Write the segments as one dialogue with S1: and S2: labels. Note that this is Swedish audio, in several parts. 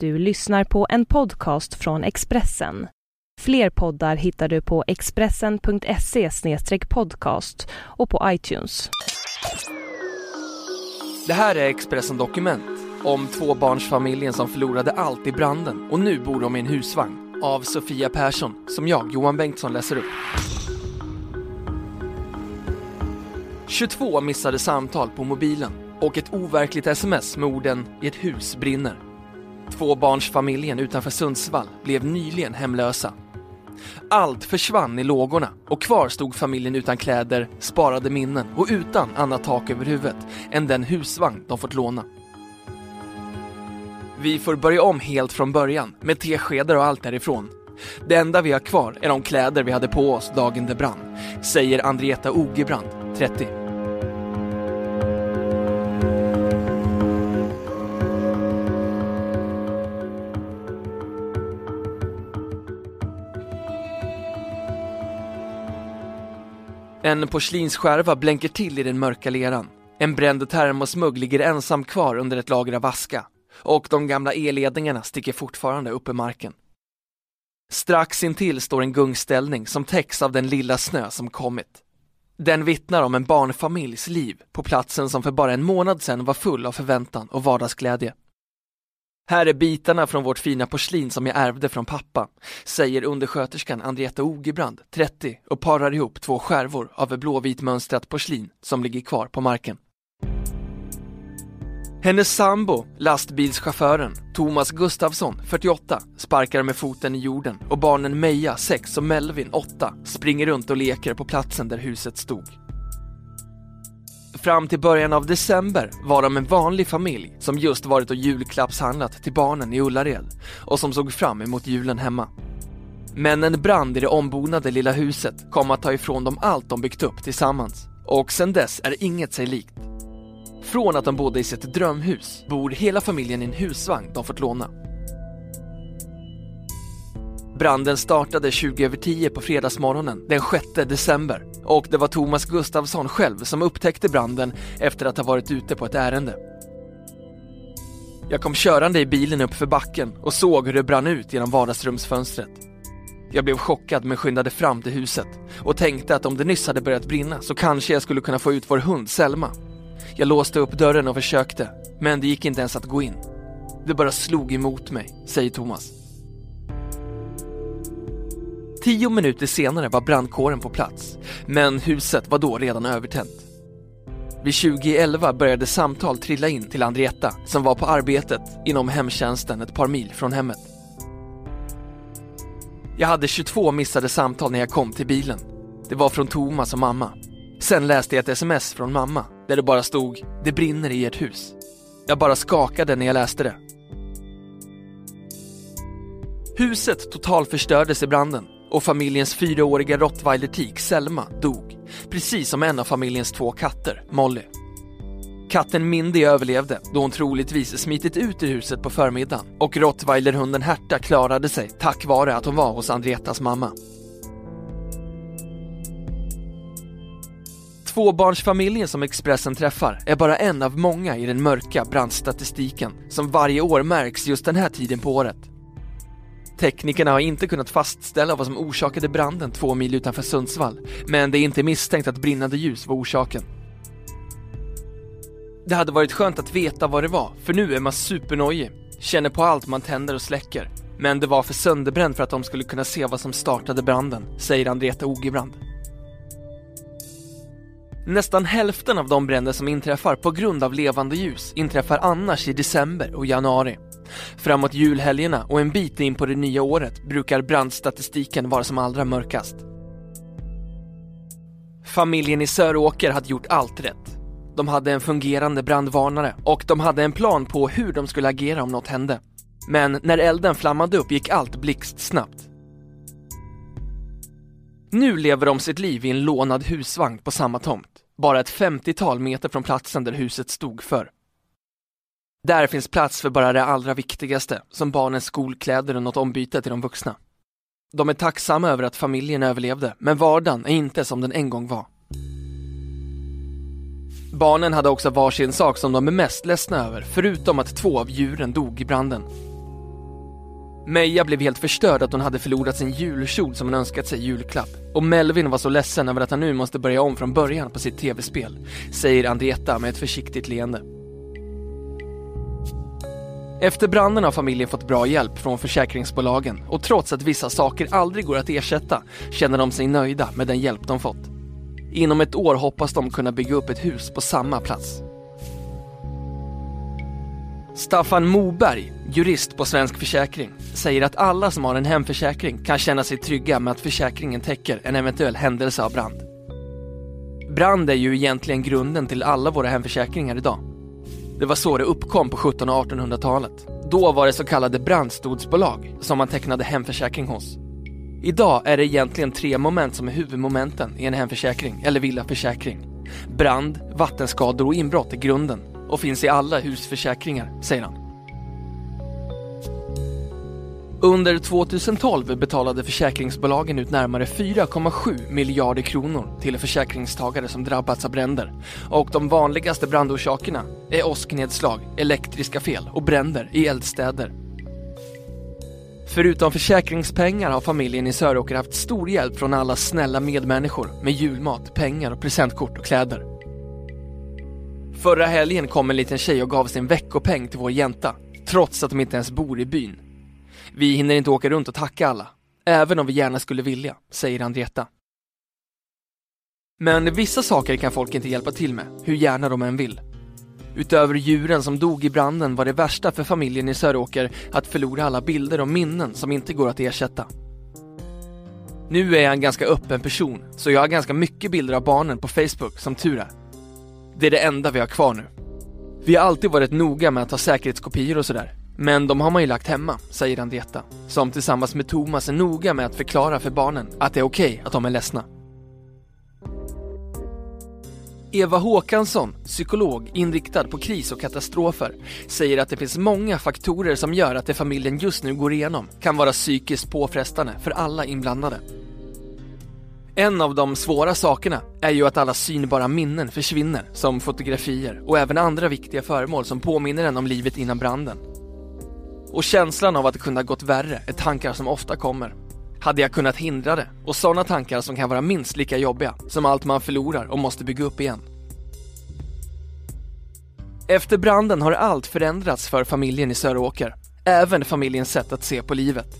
S1: Du lyssnar på en podcast från Expressen. Fler poddar hittar du på expressen.se podcast och på iTunes.
S2: Det här är Expressen Dokument om tvåbarnsfamiljen som förlorade allt i branden och nu bor de i en husvagn av Sofia Persson som jag, Johan Bengtsson, läser upp. 22 missade samtal på mobilen och ett overkligt sms med orden “i ett hus brinner”. Tvåbarnsfamiljen utanför Sundsvall blev nyligen hemlösa. Allt försvann i lågorna och kvar stod familjen utan kläder, sparade minnen och utan annat tak över huvudet än den husvagn de fått låna. Vi får börja om helt från början med teskedar och allt därifrån. Det enda vi har kvar är de kläder vi hade på oss dagen det brann, säger Andrietta Ogebrand, 30. En porslinsskärva blänker till i den mörka leran. En bränd termosmugg ligger ensam kvar under ett lager av aska och de gamla elledningarna sticker fortfarande upp i marken. Strax intill står en gungställning som täcks av den lilla snö som kommit. Den vittnar om en barnfamiljs liv på platsen som för bara en månad sedan var full av förväntan och vardagsglädje. Här är bitarna från vårt fina porslin som jag ärvde från pappa, säger undersköterskan Andrietta Ogebrand, 30, och parar ihop två skärvor av blåvit mönstrat porslin som ligger kvar på marken. Hennes sambo, lastbilschauffören Thomas Gustafsson, 48, sparkar med foten i jorden och barnen Meja, 6 och Melvin, 8, springer runt och leker på platsen där huset stod. Fram till början av december var de en vanlig familj som just varit och julklappshandlat till barnen i Ullared och som såg fram emot julen hemma. Men en brand i det ombonade lilla huset kom att ta ifrån dem allt de byggt upp tillsammans och sen dess är inget sig likt. Från att de bodde i sitt drömhus bor hela familjen i en husvagn de fått låna. Branden startade 20 över 10 på fredagsmorgonen den 6 december och det var Thomas Gustafsson själv som upptäckte branden efter att ha varit ute på ett ärende. Jag kom körande i bilen upp för backen och såg hur det brann ut genom vardagsrumsfönstret. Jag blev chockad men skyndade fram till huset och tänkte att om det nyss hade börjat brinna så kanske jag skulle kunna få ut vår hund Selma. Jag låste upp dörren och försökte, men det gick inte ens att gå in. Det bara slog emot mig, säger Thomas. Tio minuter senare var brandkåren på plats, men huset var då redan övertänt. Vid 2011 började samtal trilla in till Andrietta som var på arbetet inom hemtjänsten ett par mil från hemmet. Jag hade 22 missade samtal när jag kom till bilen. Det var från Thomas och mamma. Sen läste jag ett sms från mamma där det bara stod “Det brinner i ert hus”. Jag bara skakade när jag läste det. Huset totalförstördes i branden och familjens fyraåriga rottweiler-tik Selma dog, precis som en av familjens två katter, Molly. Katten Mindy överlevde då hon troligtvis smitit ut ur huset på förmiddagen och rottweilerhunden Herta klarade sig tack vare att hon var hos Andretas mamma. Tvåbarnsfamiljen som Expressen träffar är bara en av många i den mörka brandstatistiken som varje år märks just den här tiden på året. Teknikerna har inte kunnat fastställa vad som orsakade branden två mil utanför Sundsvall, men det är inte misstänkt att brinnande ljus var orsaken. Det hade varit skönt att veta vad det var, för nu är man supernojig, känner på allt man tänder och släcker. Men det var för sönderbränd för att de skulle kunna se vad som startade branden, säger Andreta Ogebrand. Nästan hälften av de bränder som inträffar på grund av levande ljus inträffar annars i december och januari. Framåt julhelgerna och en bit in på det nya året brukar brandstatistiken vara som allra mörkast. Familjen i Söråker hade gjort allt rätt. De hade en fungerande brandvarnare och de hade en plan på hur de skulle agera om något hände. Men när elden flammade upp gick allt blixtsnabbt. Nu lever de sitt liv i en lånad husvagn på samma tomt, bara ett 50-tal meter från platsen där huset stod förr. Där finns plats för bara det allra viktigaste, som barnens skolkläder och något ombyte till de vuxna. De är tacksamma över att familjen överlevde, men vardagen är inte som den en gång var. Barnen hade också varsin sak som de är mest ledsna över, förutom att två av djuren dog i branden. Meja blev helt förstörd att hon hade förlorat sin julkjol som hon önskat sig i julklapp. Och Melvin var så ledsen över att han nu måste börja om från början på sitt tv-spel, säger Andrietta med ett försiktigt leende. Efter branden har familjen fått bra hjälp från försäkringsbolagen och trots att vissa saker aldrig går att ersätta känner de sig nöjda med den hjälp de fått. Inom ett år hoppas de kunna bygga upp ett hus på samma plats. Staffan Moberg, jurist på Svensk Försäkring, säger att alla som har en hemförsäkring kan känna sig trygga med att försäkringen täcker en eventuell händelse av brand. Brand är ju egentligen grunden till alla våra hemförsäkringar idag. Det var så det uppkom på 1700 och 1800-talet. Då var det så kallade brandstodsbolag som man tecknade hemförsäkring hos. Idag är det egentligen tre moment som är huvudmomenten i en hemförsäkring eller villaförsäkring. Brand, vattenskador och inbrott är grunden och finns i alla husförsäkringar, säger han. Under 2012 betalade försäkringsbolagen ut närmare 4,7 miljarder kronor till försäkringstagare som drabbats av bränder. Och de vanligaste brandorsakerna är åsknedslag, elektriska fel och bränder i eldstäder. Förutom försäkringspengar har familjen i Söråker haft stor hjälp från alla snälla medmänniskor med julmat, pengar och presentkort och kläder. Förra helgen kom en liten tjej och gav sin veckopeng till vår jänta, trots att de inte ens bor i byn. Vi hinner inte åka runt och tacka alla, även om vi gärna skulle vilja, säger Andrietta. Men vissa saker kan folk inte hjälpa till med, hur gärna de än vill. Utöver djuren som dog i branden var det värsta för familjen i Söråker att förlora alla bilder och minnen som inte går att ersätta. Nu är jag en ganska öppen person, så jag har ganska mycket bilder av barnen på Facebook, som tur är. Det är det enda vi har kvar nu. Vi har alltid varit noga med att ta säkerhetskopior och sådär. Men de har man ju lagt hemma, säger Andrietta, som tillsammans med Thomas är noga med att förklara för barnen att det är okej okay att de är ledsna. Eva Håkansson, psykolog inriktad på kris och katastrofer, säger att det finns många faktorer som gör att det familjen just nu går igenom kan vara psykiskt påfrestande för alla inblandade. En av de svåra sakerna är ju att alla synbara minnen försvinner, som fotografier och även andra viktiga föremål som påminner en om livet innan branden. Och känslan av att det kunde ha gått värre är tankar som ofta kommer. Hade jag kunnat hindra det? Och sådana tankar som kan vara minst lika jobbiga som allt man förlorar och måste bygga upp igen. Efter branden har allt förändrats för familjen i Söråker. Även familjens sätt att se på livet.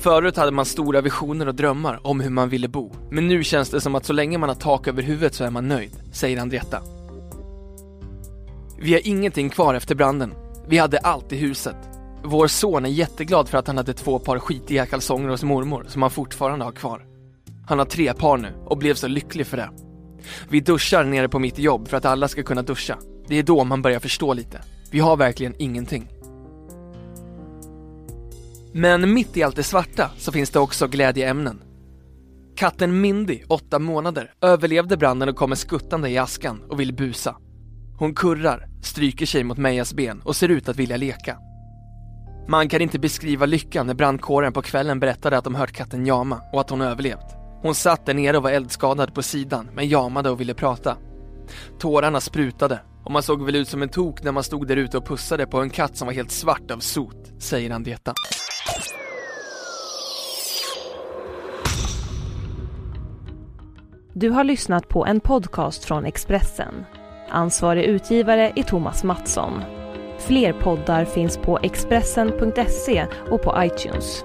S2: Förut hade man stora visioner och drömmar om hur man ville bo. Men nu känns det som att så länge man har tak över huvudet så är man nöjd, säger Andretta. Vi har ingenting kvar efter branden. Vi hade allt i huset. Vår son är jätteglad för att han hade två par skitiga kalsonger hos mormor som han fortfarande har kvar. Han har tre par nu och blev så lycklig för det. Vi duschar nere på mitt jobb för att alla ska kunna duscha. Det är då man börjar förstå lite. Vi har verkligen ingenting. Men mitt i allt det svarta så finns det också glädjeämnen. Katten Mindy, åtta månader, överlevde branden och kommer skuttande i askan och vill busa. Hon kurrar, stryker sig mot Mejas ben och ser ut att vilja leka. Man kan inte beskriva lyckan när brandkåren på kvällen berättade att de hört katten jama och att hon överlevt. Hon satt där nere och var eldskadad på sidan men jamade och ville prata. Tårarna sprutade och man såg väl ut som en tok när man stod där ute och pussade på en katt som var helt svart av sot, säger Andeta.
S1: Du har lyssnat på en podcast från Expressen. Ansvarig utgivare är Thomas Mattsson. Fler poddar finns på Expressen.se och på iTunes.